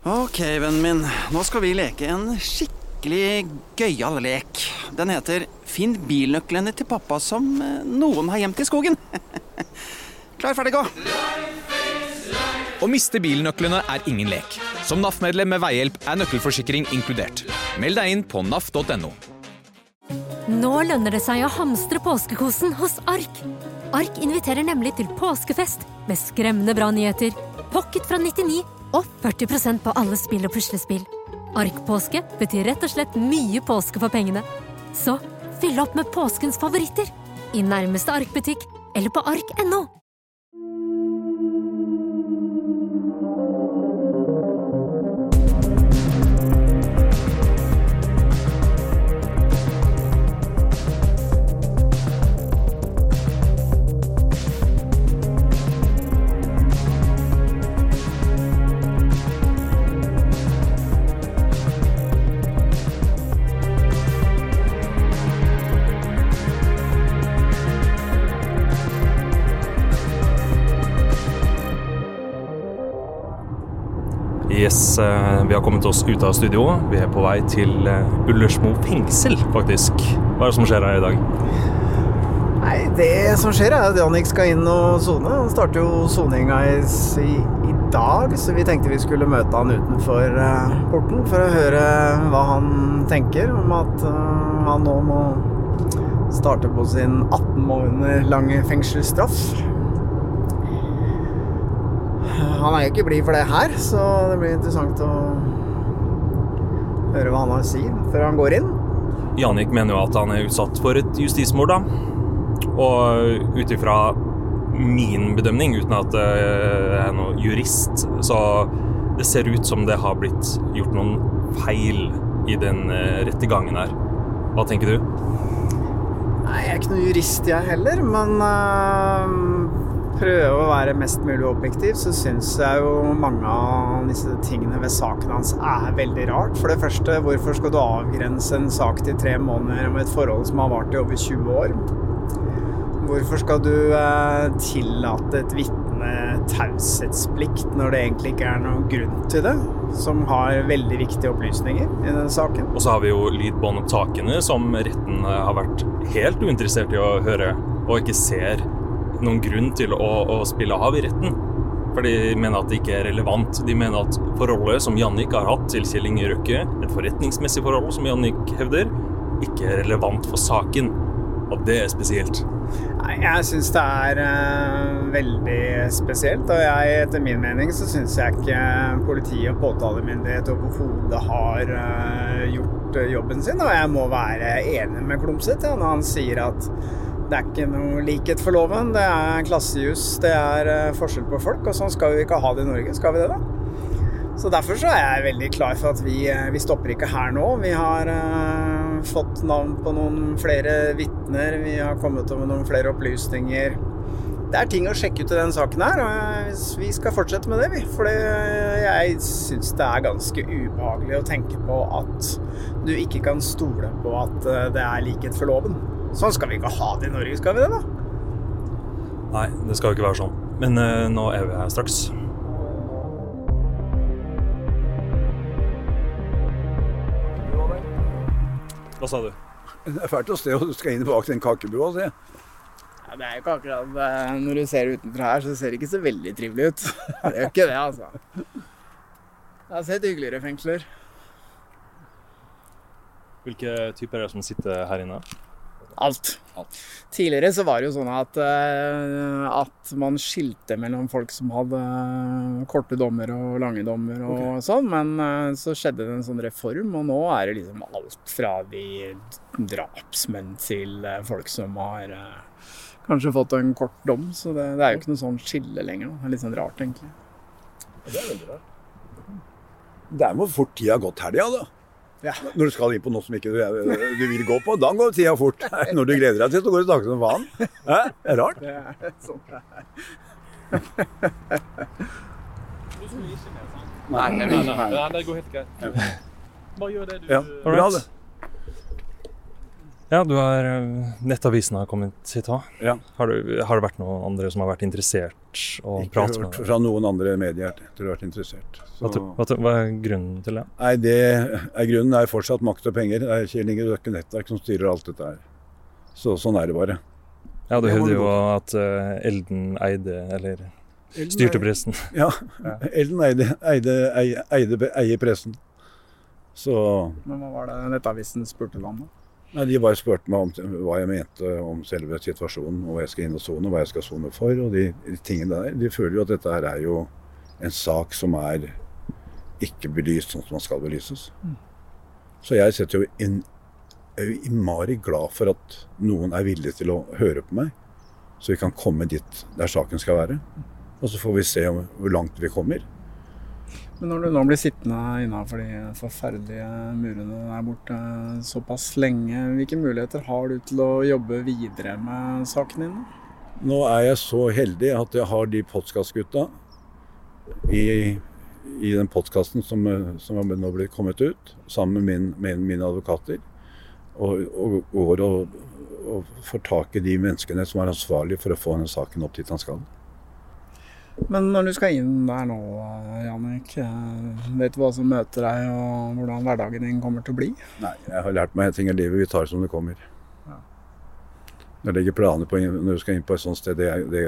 Ok, vennen min. Nå skal vi leke en skikkelig gøyal lek. Den heter Finn bilnøklene til pappa som eh, noen har gjemt i skogen. Klar, ferdig, gå! Å miste bilnøklene er ingen lek. Som NAF-medlem med veihjelp er nøkkelforsikring inkludert. Meld deg inn på naf.no. Nå lønner det seg å hamstre påskekosen hos Ark. Ark inviterer nemlig til påskefest med skremmende bra nyheter, pocket fra 99 og 40% på alle spill og puslespill. Ark-påske betyr rett og slett mye påske for pengene. Så fyll opp med påskens favoritter i nærmeste Ark-butikk eller på ark.no. har kommet oss ut av studio. Vi er på vei til eh, Ullersmo fengsel, faktisk. Hva er det som skjer her i dag? Nei, Det som skjer, er at Jannik skal inn og sone. Han starter jo soninga i, i, dag, så vi tenkte vi skulle møte han utenfor uh, porten for å høre hva han tenker om at han nå må starte på sin 18 måneder lange fengselsstraff. Han er jo ikke blid for det her, så det blir interessant å høre hva han har å si før han går inn. Janik mener jo at han er utsatt for et justismord, da. Og ut ifra min bedømning, uten at jeg er noen jurist, så det ser ut som det har blitt gjort noen feil i den eh, rettergangen her. Hva tenker du? Nei, jeg er ikke noen jurist, jeg heller, men øh, prøve å være mest mulig objektiv, så syns jeg jo mange av disse tingene ved saken hans er veldig rart. For det første, hvorfor skal du avgrense en sak til tre måneder om et forhold som har vart i over 20 år? Hvorfor skal du eh, tillate et vitne taushetsplikt når det egentlig ikke er noen grunn til det? Som har veldig viktige opplysninger i den saken. Og så har vi jo lydbåndopptakene som retten har vært helt uinteressert i å høre, og ikke ser noen grunn til å, å spille av i retten. For de mener at det ikke er relevant. De mener at forholdet som Jannik har hatt til Kjell Inge Røkke, et forretningsmessig forhold som Jannik hevder, ikke er relevant for saken. Og det er spesielt. Jeg syns det er uh, veldig spesielt. Og jeg, etter min mening så syns jeg ikke politi og påtalemyndighet overhodet har uh, gjort jobben sin. Og jeg må være enig med Klumset ja, når han sier at det er ikke noe likhet for loven. Det er klassejus, det er forskjell på folk. Og sånn skal vi ikke ha det i Norge. Skal vi det, da? Så derfor så er jeg veldig klar for at vi, vi stopper ikke her nå. Vi har fått navn på noen flere vitner, vi har kommet over noen flere opplysninger. Det er ting å sjekke ut i den saken her, og vi skal fortsette med det, vi. For jeg syns det er ganske ubehagelig å tenke på at du ikke kan stole på at det er likhet for loven. Sånn skal vi ikke ha det i Norge, skal vi det, da? Nei, det skal jo ikke være sånn. Men uh, nå er vi her straks. Hva sa du? Det er fælt å se, du skal inn bak den kakebua. Se. Ja, det er jo ikke akkurat eh, Når du ser utenfra her, så ser det ikke så veldig trivelig ut. Det gjør ikke det, altså. Jeg har sett hyggeligere fengsler. Hvilke typer er det som sitter her inne? Alt. Tidligere så var det jo sånn at, uh, at man skilte mellom folk som hadde korte dommer og lange dommer og okay. sånn, men uh, så skjedde det en sånn reform, og nå er det liksom alt fra de drapsmenn til folk som har kanskje fått en kort dom, så det, det, er jo ikke noe sånn skille lenger. Det er litt sånn rart, egentlig. Det er veldig rart. Det er hvor fort tida har gått helga, da. Ja. Når du skal inn på noe som ikke du, du vil gå på, da går tida fort. Når du gleder deg til, så går det sakte som faen. Hæ? Det er rart. Det er sånn det er. Nei, nei, nei, det går helt greit. Bare gjør det du Ja. Ja, du har eh, Nettavisen har kommet hit òg. Ja. Har, har det vært noen andre som har vært interessert og Ikke pratet med hørt deg? fra noen andre medier til å ha vært interessert. Så, Hva, hva, hva er grunnen til det? nei, det er grunnen er fortsatt makt og penger. Det er Kjell Inge Røkke Nettverk som styrer alt dette her. Så sånn er det bare. Ja, du Det hevder jo at uh, Elden eide, eller styrte pressen. Ja. Elden eide, eide, eide, eide, eier pressen. Så Men hva var det Nettavisen spurte om? da? Nei, De bare spurte meg om hva jeg mente om selve situasjonen, og hva jeg skal inn og sone, hva jeg skal sone for. og de, de tingene der. De føler jo at dette her er jo en sak som er ikke belyst sånn som man skal belyses. Så jeg setter jo inn er jo innmari glad for at noen er villig til å høre på meg, så vi kan komme dit der saken skal være. Og så får vi se om, hvor langt vi kommer. Men når du nå blir sittende innafor de forferdelige murene der borte såpass lenge, hvilke muligheter har du til å jobbe videre med saken din? Nå er jeg så heldig at jeg har de podkastgutta i, i den podkasten som, som nå blitt kommet ut, sammen med, min, med mine advokater. Og, og går og, og får tak i de menneskene som er ansvarlige for å få denne saken opp dit han skal. Men når du skal inn der nå, Jannik, eh, vet du hva som møter deg, og hvordan hverdagen din kommer til å bli? Nei, jeg har lært meg en ting i livet. Vi tar det som det kommer. Jeg legger planer på når du skal inn på et sånt sted. Det, det,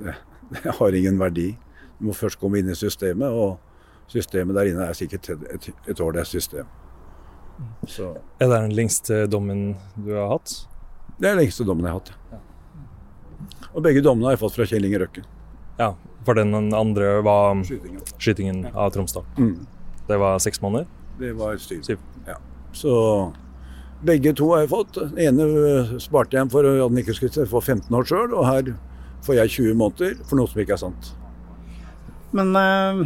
det, det har ingen verdi. Du må først komme inn i systemet, og systemet der inne er sikkert et, et, et er system. Så Er det den lengste dommen du har hatt? det er den lengste dommen jeg har hatt. Og begge dommene har jeg fått fra Kjell Inge Røkke. Ja, for den andre var Skytingen. skytingen av Tromsdal. Mm. Det var seks måneder. Det var syv. Syv. Ja. Så begge to har jeg fått. Den ene øh, sparte jeg for at den ikke skulle få 15 år sjøl, og her får jeg 20 måneder for noe som ikke er sant. Men eh,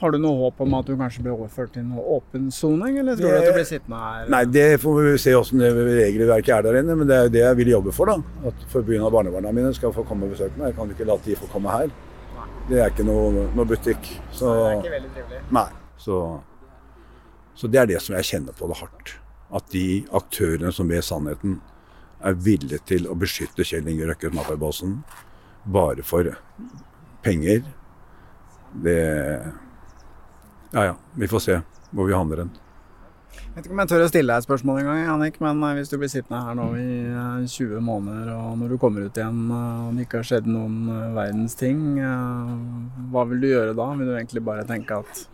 har du noe håp om at du kanskje blir overført til noe åpen soning, eller tror du at du blir sittende her? Nei, det får vi se åssen det regelverket er der inne, men det er jo det jeg vil jobbe for. da. At forbundet av barnebarna mine skal få komme og besøke meg. Jeg kan ikke la de få komme her. Det er ikke noe, noe butikk. Så, Det er ikke veldig trivelig. nei. Så, så det er det som jeg kjenner på det hardt. At de aktørene som vet sannheten, er villige til å beskytte Kjell Inge Røkke Mapperbossen bare for penger. Det Ja ja, vi får se hvor vi havner hen. Jeg vet ikke om jeg tør å stille deg et spørsmål engang, Annik, men eh, hvis du blir sittende her nå i eh, 20 måneder, og når du kommer ut igjen eh, og det ikke har skjedd noen eh, verdens ting, eh, hva vil du gjøre da? Vil du egentlig bare tenke at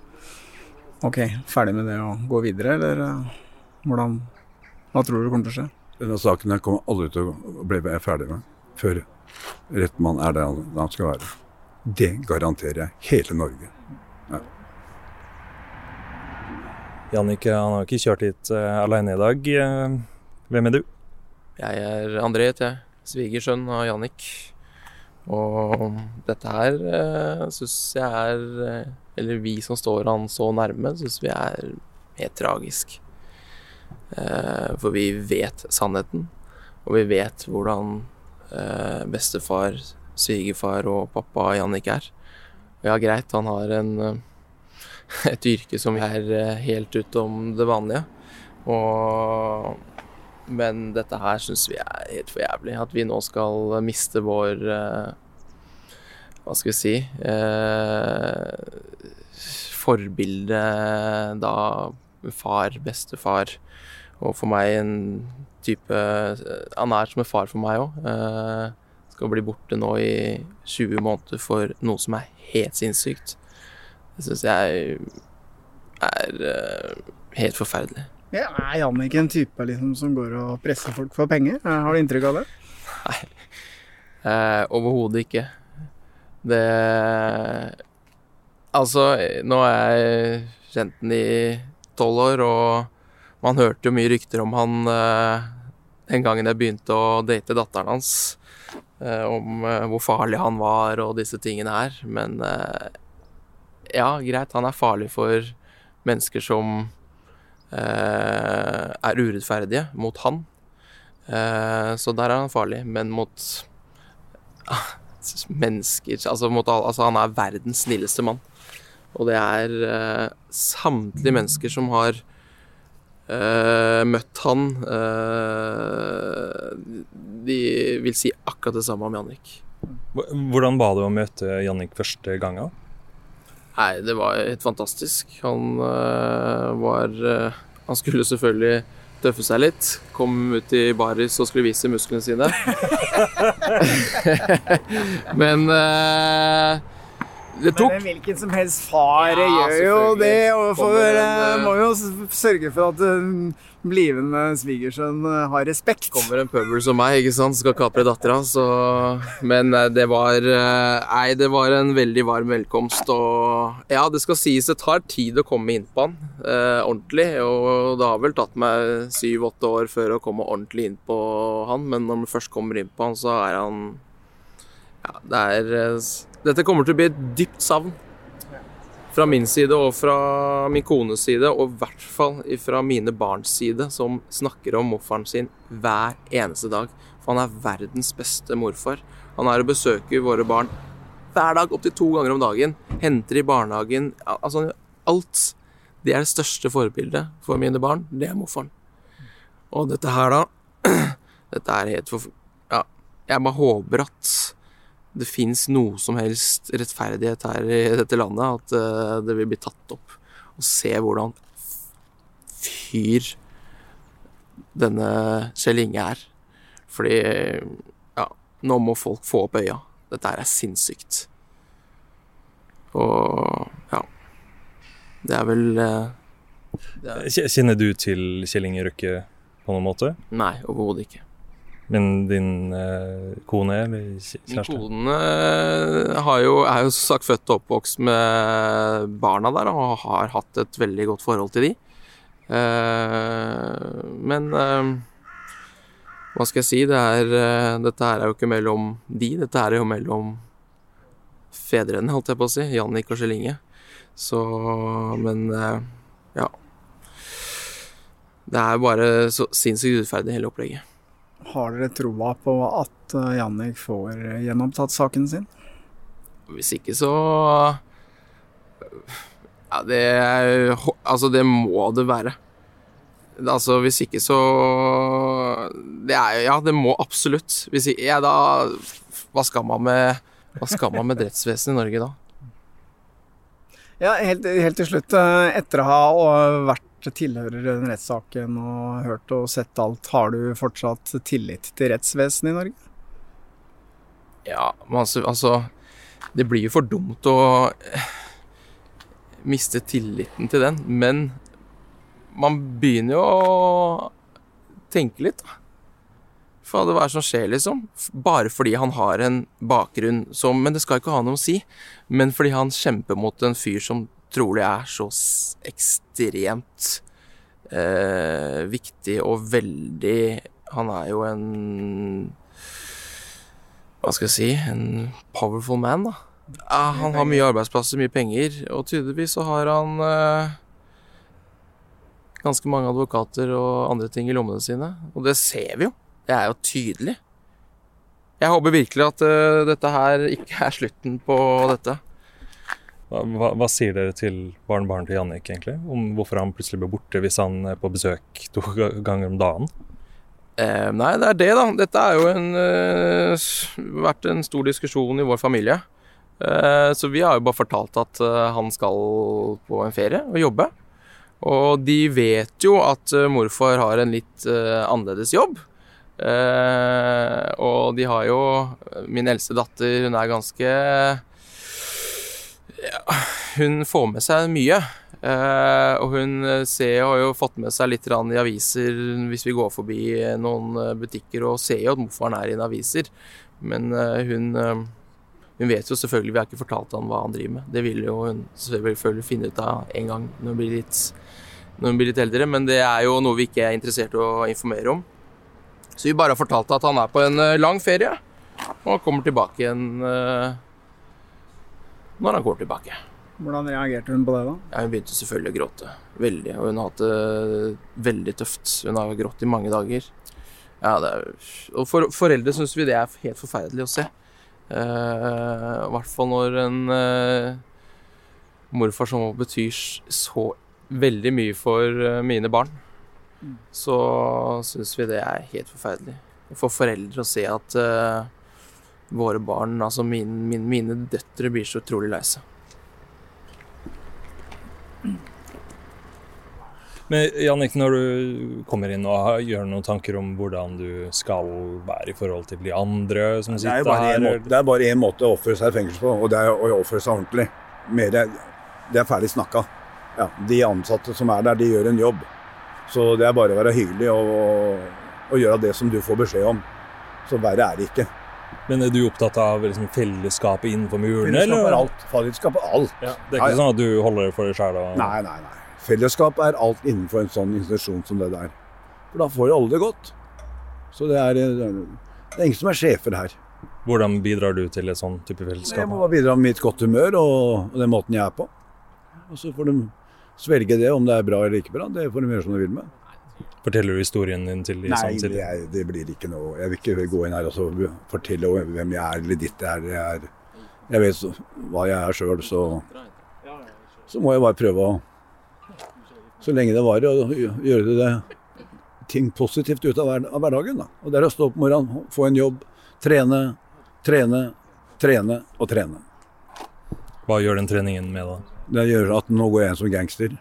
OK, ferdig med det og gå videre, eller eh, hvordan Hva tror du kommer til å skje? Denne saken her kommer aldri til å bli ferdig med før rett mann er der han skal være. Det garanterer jeg hele Norge. Jannik han har ikke kjørt hit uh, alene i dag. Uh, hvem er du? Jeg er André, heter jeg. Svigersønn av Jannik. Og dette her uh, syns jeg er eh, Eller vi som står han så nærme, syns vi er helt tragisk. Eh, for vi vet sannheten, og vi vet hvordan eh, bestefar, svigerfar og pappa Jannik er. Ja, greit, han har en eh, et yrke som er eh, helt utom det vanlige. Og men dette her syns vi er helt for jævlig. At vi nå skal miste vår eh, Hva skal vi si eh, Forbilde da far, bestefar. Og for meg en type Han er som en far for meg òg. Eh, skal bli borte nå i 20 måneder for noe som er helt sinnssykt. Det syns jeg er uh, helt forferdelig. Ja, er Jannik en type liksom, som går og presser folk for penger? Eh, Har du inntrykk av det? Eh, Overhodet ikke. Det Altså, nå har jeg kjent den i tolv år, og man hørte jo mye rykter om han eh, den gangen jeg begynte å date datteren hans. Eh, om eh, hvor farlig han var og disse tingene her. Men eh, ja, greit, han er farlig for mennesker som eh, er urettferdige mot han. Eh, så der er han farlig. Men mot mennesker altså, mot altså Han er verdens snilleste mann. Og det er eh, samtlige mennesker som har eh, møtt han eh, De vil si akkurat det samme om Jannik. Hvordan var det å møte Jannik første gangen? Nei, det var helt fantastisk. Han øh, var øh, Han skulle selvfølgelig tøffe seg litt. Kom ut i baris og skulle vise musklene sine. Men tok Men hvilken som helst far Ja, gjør jo det. Og for, en, eh, eh, må jo sørge for at eh, blivende svigersønn har respekt. kommer en pøbel som meg, ikke sant, skal kapre dattera, så Men det var Nei, det var en veldig varm velkomst, og Ja, det skal sies det tar tid å komme inn på han eh, ordentlig, og det har vel tatt meg syv-åtte år før å komme ordentlig inn på han, men når man først kommer inn på han, så er han Ja, det er Dette kommer til å bli et dypt savn. Fra min side og fra min kones side, og i hvert fall fra mine barns side, som snakker om morfaren sin hver eneste dag. For han er verdens beste morfar. Han er og besøker våre barn hver dag, opptil to ganger om dagen. Henter i barnehagen. Altså alt. Det er det største forbildet for mine barn. Det er morfaren. Og dette her, da Dette er helt for... Ja. Jeg bare håper at det fins noe som helst rettferdighet her i dette landet. At eh, det vil bli tatt opp. Og se hvordan fyr denne Kjell Inge er. Fordi Ja, nå må folk få opp øya. Dette her er sinnssykt. Og ja. Det er vel eh, det er, Kjenner du til Kjell Inge Røkke på noen måte? Nei, overhodet ikke. Men din eh, kone eller kj- Min kjæreste? kone eh, har jo, er jo som sagt født og oppvokst med barna der og har hatt et veldig godt forhold til de. Eh, men eh, hva skal jeg si? Det er, eh, dette her er jo ikke mellom de, dette her er jo mellom fedrene, holdt jeg på å si. Jannik og Kjell Inge. Så Men eh, ja. Det er bare så sinnssykt urettferdig, hele opplegget. Har dere troa på at eh, Jannik får eh, gjenopptatt saken sin? Hvis ikke så Ja, det er Altså, det må det være. Altså, hvis ikke så Det er Ja, det må absolutt. Hvis ikke Ja, da Hva skal man med Hva skal man med rettsvesenet i Norge da? Ja, helt, helt til slutt. eh, Etter å ha og tilhører den rettssaken og hørt og sett alt, har du fortsatt tillit til rettsvesenet i Norge? Ja, altså, altså Det blir jo for dumt å eh, miste tilliten til den, men man begynner jo å tenke litt, da. For hva er det som skjer, liksom? Bare fordi han har en bakgrunn som Men det skal ikke ha noe å si. Men fordi han kjemper mot en fyr som trolig er så ekstremt eh, viktig og veldig Han er jo en hva skal jeg si, en powerful man, da. Ja, han har mye arbeidsplasser, mye penger, og tydeligvis så har han eh, ganske mange advokater og andre ting i lommene sine. Og det ser vi jo. Det er jo tydelig. Jeg håper virkelig at uh, dette her ikke er slutten på dette. Hva, hva, sier dere til barnebarnet til Jannik, egentlig? Om hvorfor han plutselig blir borte hvis han er på besøk to ganger om dagen? Eh, nei, det er det, da. Dette har jo en, eh, vært en stor diskusjon i vår familie. Eh, så vi har jo bare fortalt at eh, han skal på en ferie og jobbe. Og de vet jo at eh, morfar har en litt eh, annerledes jobb. Eh, og de har jo Min eldste datter, hun er ganske Hun får med seg mye. Uh, og hun eh, ser, har jo fått med seg litt i aviser hvis vi går forbi eh, noen butikker, og ser jo at morfaren er i en aviser. Men uh, hun, uh, hun vet jo selvfølgelig, vi har ikke fortalt han hva han driver med. Det vil jo hun selvfølgelig finne ut av en gang når hun blir litt, når hun blir litt eldre, men det er jo noe vi ikke er interessert i å informere om. Så vi bare har fortalt at han er på en lang ferie, og kommer tilbake igjen når han går tilbake. Hvordan reagerte hun på det, da? Ja, hun begynte selvfølgelig å gråte. Veldig. Og hun har hatt det veldig tøft. Hun har grått i mange dager. Ja, det er, og for foreldre syns vi det er helt forferdelig å se. Uh, I hvert fall når en uh, morfar som betyr så veldig mye for uh, mine barn, så syns vi det er helt forferdelig. For foreldre å se at eh, våre barn, altså min, min, mine døtre, blir så utrolig lei seg. Men Jannik, når du kommer inn og gjør noen tanker om hvordan du skal være i forhold til de andre som er sitter her måte, det er bare én måte å oppføre seg i fengsel på, og det er å oppføre seg ordentlig. Mer, det er ferdig snakka. Ja, de ansatte som er der, de gjør en jobb. Så det er bare å være hyggelig og, og gjøre det som du får beskjed om. Så verre er det ikke. Men er du opptatt av liksom, fellesskapet innenfor murene? Fellesskap er alt. Fellesskap er alt. Ja, det er ikke sånn at du holder det for deg sjæl? Og... Nei, nei, nei. Fellesskap er alt innenfor en sånn institusjon som det der. For da får jo alle det godt. Så det er, det er ingen som er sjefer her. Hvordan bidrar du til et sånn type Jeg fellesskap? må bare bidra med mitt godt humør og, og den måten jeg er på. Og så får de svelge det, om det er bra eller ikke bra. Det får de gjøre som de vil med. Forteller du historien din til de Nei, som det, det blir ikke noe Jeg vil ikke gå inn her og så fortelle hvem jeg er eller ditt jeg er. Jeg, er, jeg vet så, hva jeg er sjøl, så Så må jeg bare prøve å Så lenge det varer, å gjøre det ting positivt ut av, hver, av hverdagen. Da. Og det er å stå opp om morgenen, få en jobb, trene, trene, trene og trene. Hva gjør den treningen med, da? Det gjør at nå går jeg inn som gangster.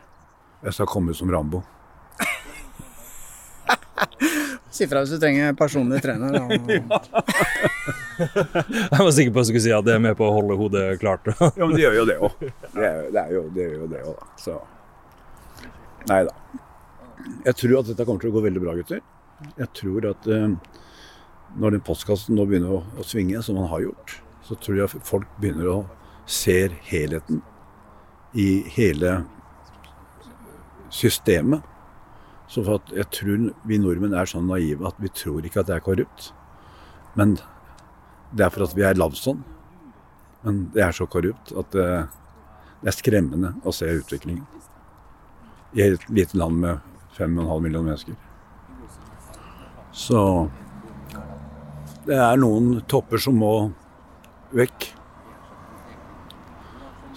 Jeg skal komme ut som Rambo. Si fra hvis du trenger personlig trener. ja. Jeg var sikker på at du skulle si at det er med på å holde hodet klart. Ja, men det gjør jo det òg. Det, det, jo- det gjør jo det òg, da. Så Nei da. Jeg tror at dette kommer til å gå veldig bra, gutter. Jeg tror at eh, når den postkassen nå begynner å, å svinge, som den har gjort, så tror jeg folk begynner å se helheten i hele systemet. Så for at jeg tror vi nordmenn er sånn naive at vi tror ikke at det er korrupt. Men det er for at vi er lavsånn. Men det er så korrupt at det, det er skremmende å se utviklingen. I et lite land med 5,5 millioner mennesker. Så det er noen topper som må vekk.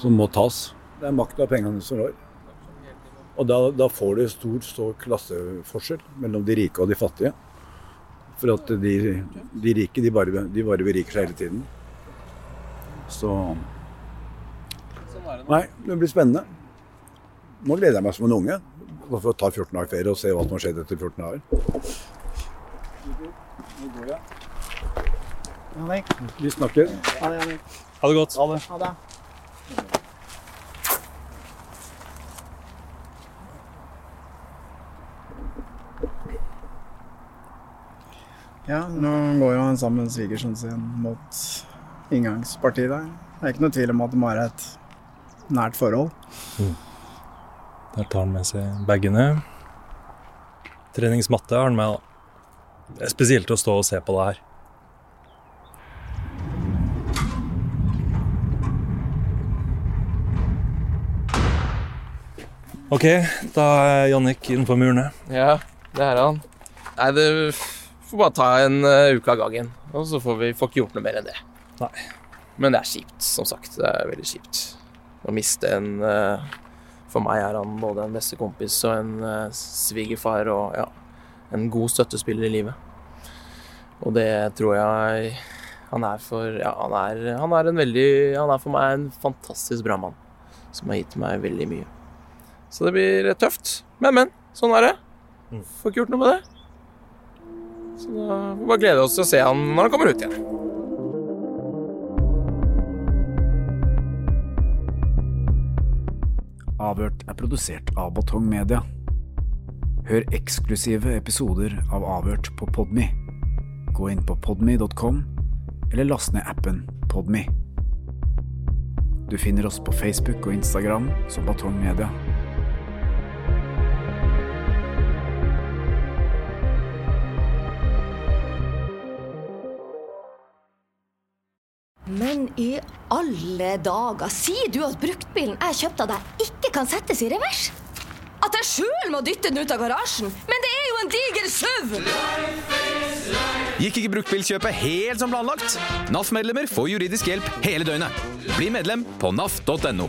Som må tas. Det er makta og pengene som rår. Og da, da får du stor, stor klasseforskjell mellom de rike og de fattige. For at de, de rike de bare, de bare beriker seg hele tiden. Så Nei, det blir spennende. Nå gleder jeg meg som en unge. Bare For å ta 14 dager ferie og se hva som har skjedd etter 14 dager. Vi snakkes. jeg. Vi Jannik. Ha det godt. Ha det. Ja, nå går jo han sammen med svigersønnen sin mot inngangspartiet der. Det er ikke noe tvil om at de har et nært forhold. Der tar han med seg bagene. Treningsmatte har han med. da. Det er spesielt å stå og se på det her. OK, da er Jannik innenfor murene. Ja, det er han. Nei, det får bare ta en uh, uke av gangen. Og så får vi får ikke gjort noe mer enn det. Nei. Men det er kjipt, som sagt. Det er veldig kjipt. Å miste en uh, For meg er han både en beste kompis og en uh, svigerfar og ja, en god støttespiller i livet. Og det tror jeg han er for Ja, han er, han er en veldig Han er for meg en fantastisk bra mann. Som har gitt meg veldig mye. Så det blir tøft. Men, men. Sånn er det. Får ikke gjort noe med det. Så da får vi bare glede oss til å se han når han kommer ut igjen. Avhørt er produsert av Batong Media. Hør eksklusive episoder av Avhørt på Podme. Gå inn på podme.com, eller last ned appen Podme. Du finner oss på Facebook og Instagram som Batong Media. I alle dager, sier du at bruktbilen jeg kjøpte av deg, ikke kan settes i revers? At jeg sjøl må dytte den ut av garasjen? Men det er jo en diger SUV! Gikk ikke bruktbilkjøpet helt som planlagt? NAF-medlemmer får juridisk hjelp hele døgnet. Bli medlem på naf.no.